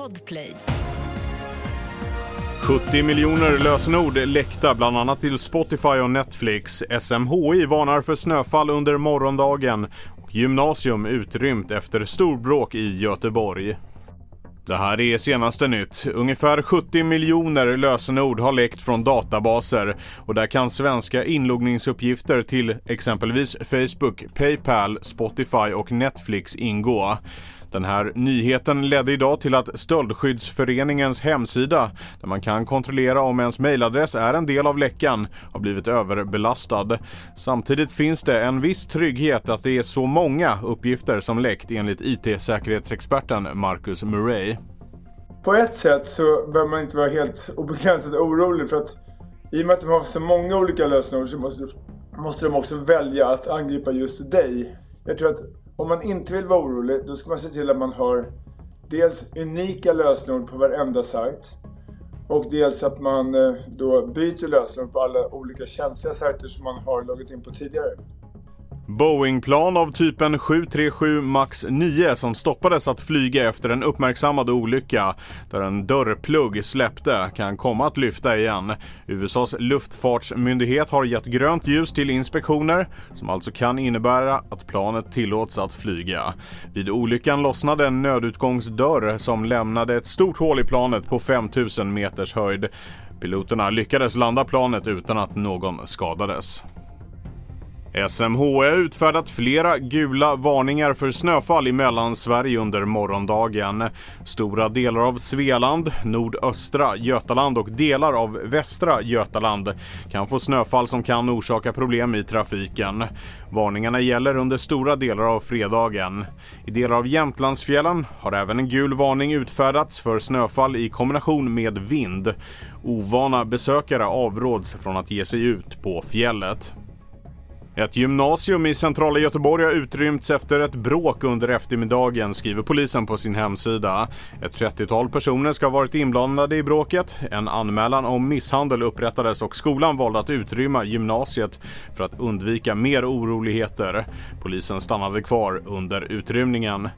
Podplay. 70 miljoner lösenord läckta bland annat till Spotify och Netflix. SMHI varnar för snöfall under morgondagen och gymnasium utrymt efter storbråk i Göteborg. Det här är senaste nytt. Ungefär 70 miljoner lösenord har läckt från databaser och där kan svenska inloggningsuppgifter till exempelvis Facebook, Paypal, Spotify och Netflix ingå. Den här nyheten ledde idag till att Stöldskyddsföreningens hemsida, där man kan kontrollera om ens mejladress är en del av läckan, har blivit överbelastad. Samtidigt finns det en viss trygghet att det är så många uppgifter som läckt enligt IT-säkerhetsexperten Marcus Murray. På ett sätt så behöver man inte vara helt obegränsat orolig för att i och med att de har så många olika lösenord så måste, måste de också välja att angripa just dig. Jag tror att om man inte vill vara orolig, då ska man se till att man har dels unika lösenord på varenda sajt och dels att man eh, då byter lösenord på alla olika känsliga sajter som man har loggat in på tidigare. Boeingplan av typen 737 MAX 9 som stoppades att flyga efter en uppmärksammad olycka där en dörrplugg släppte kan komma att lyfta igen. USAs luftfartsmyndighet har gett grönt ljus till inspektioner som alltså kan innebära att planet tillåts att flyga. Vid olyckan lossnade en nödutgångsdörr som lämnade ett stort hål i planet på 5000 meters höjd. Piloterna lyckades landa planet utan att någon skadades. SMHI har utfärdat flera gula varningar för snöfall i Mellansverige under morgondagen. Stora delar av Svealand, nordöstra Götaland och delar av västra Götaland kan få snöfall som kan orsaka problem i trafiken. Varningarna gäller under stora delar av fredagen. I delar av Jämtlandsfjällen har även en gul varning utfärdats för snöfall i kombination med vind. Ovana besökare avråds från att ge sig ut på fjället. Ett gymnasium i centrala Göteborg har utrymts efter ett bråk under eftermiddagen, skriver polisen på sin hemsida. Ett 30-tal personer ska ha varit inblandade i bråket. En anmälan om misshandel upprättades och skolan valde att utrymma gymnasiet för att undvika mer oroligheter. Polisen stannade kvar under utrymningen.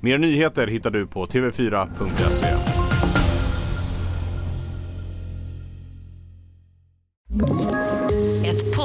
Mer nyheter hittar du på tv4.se.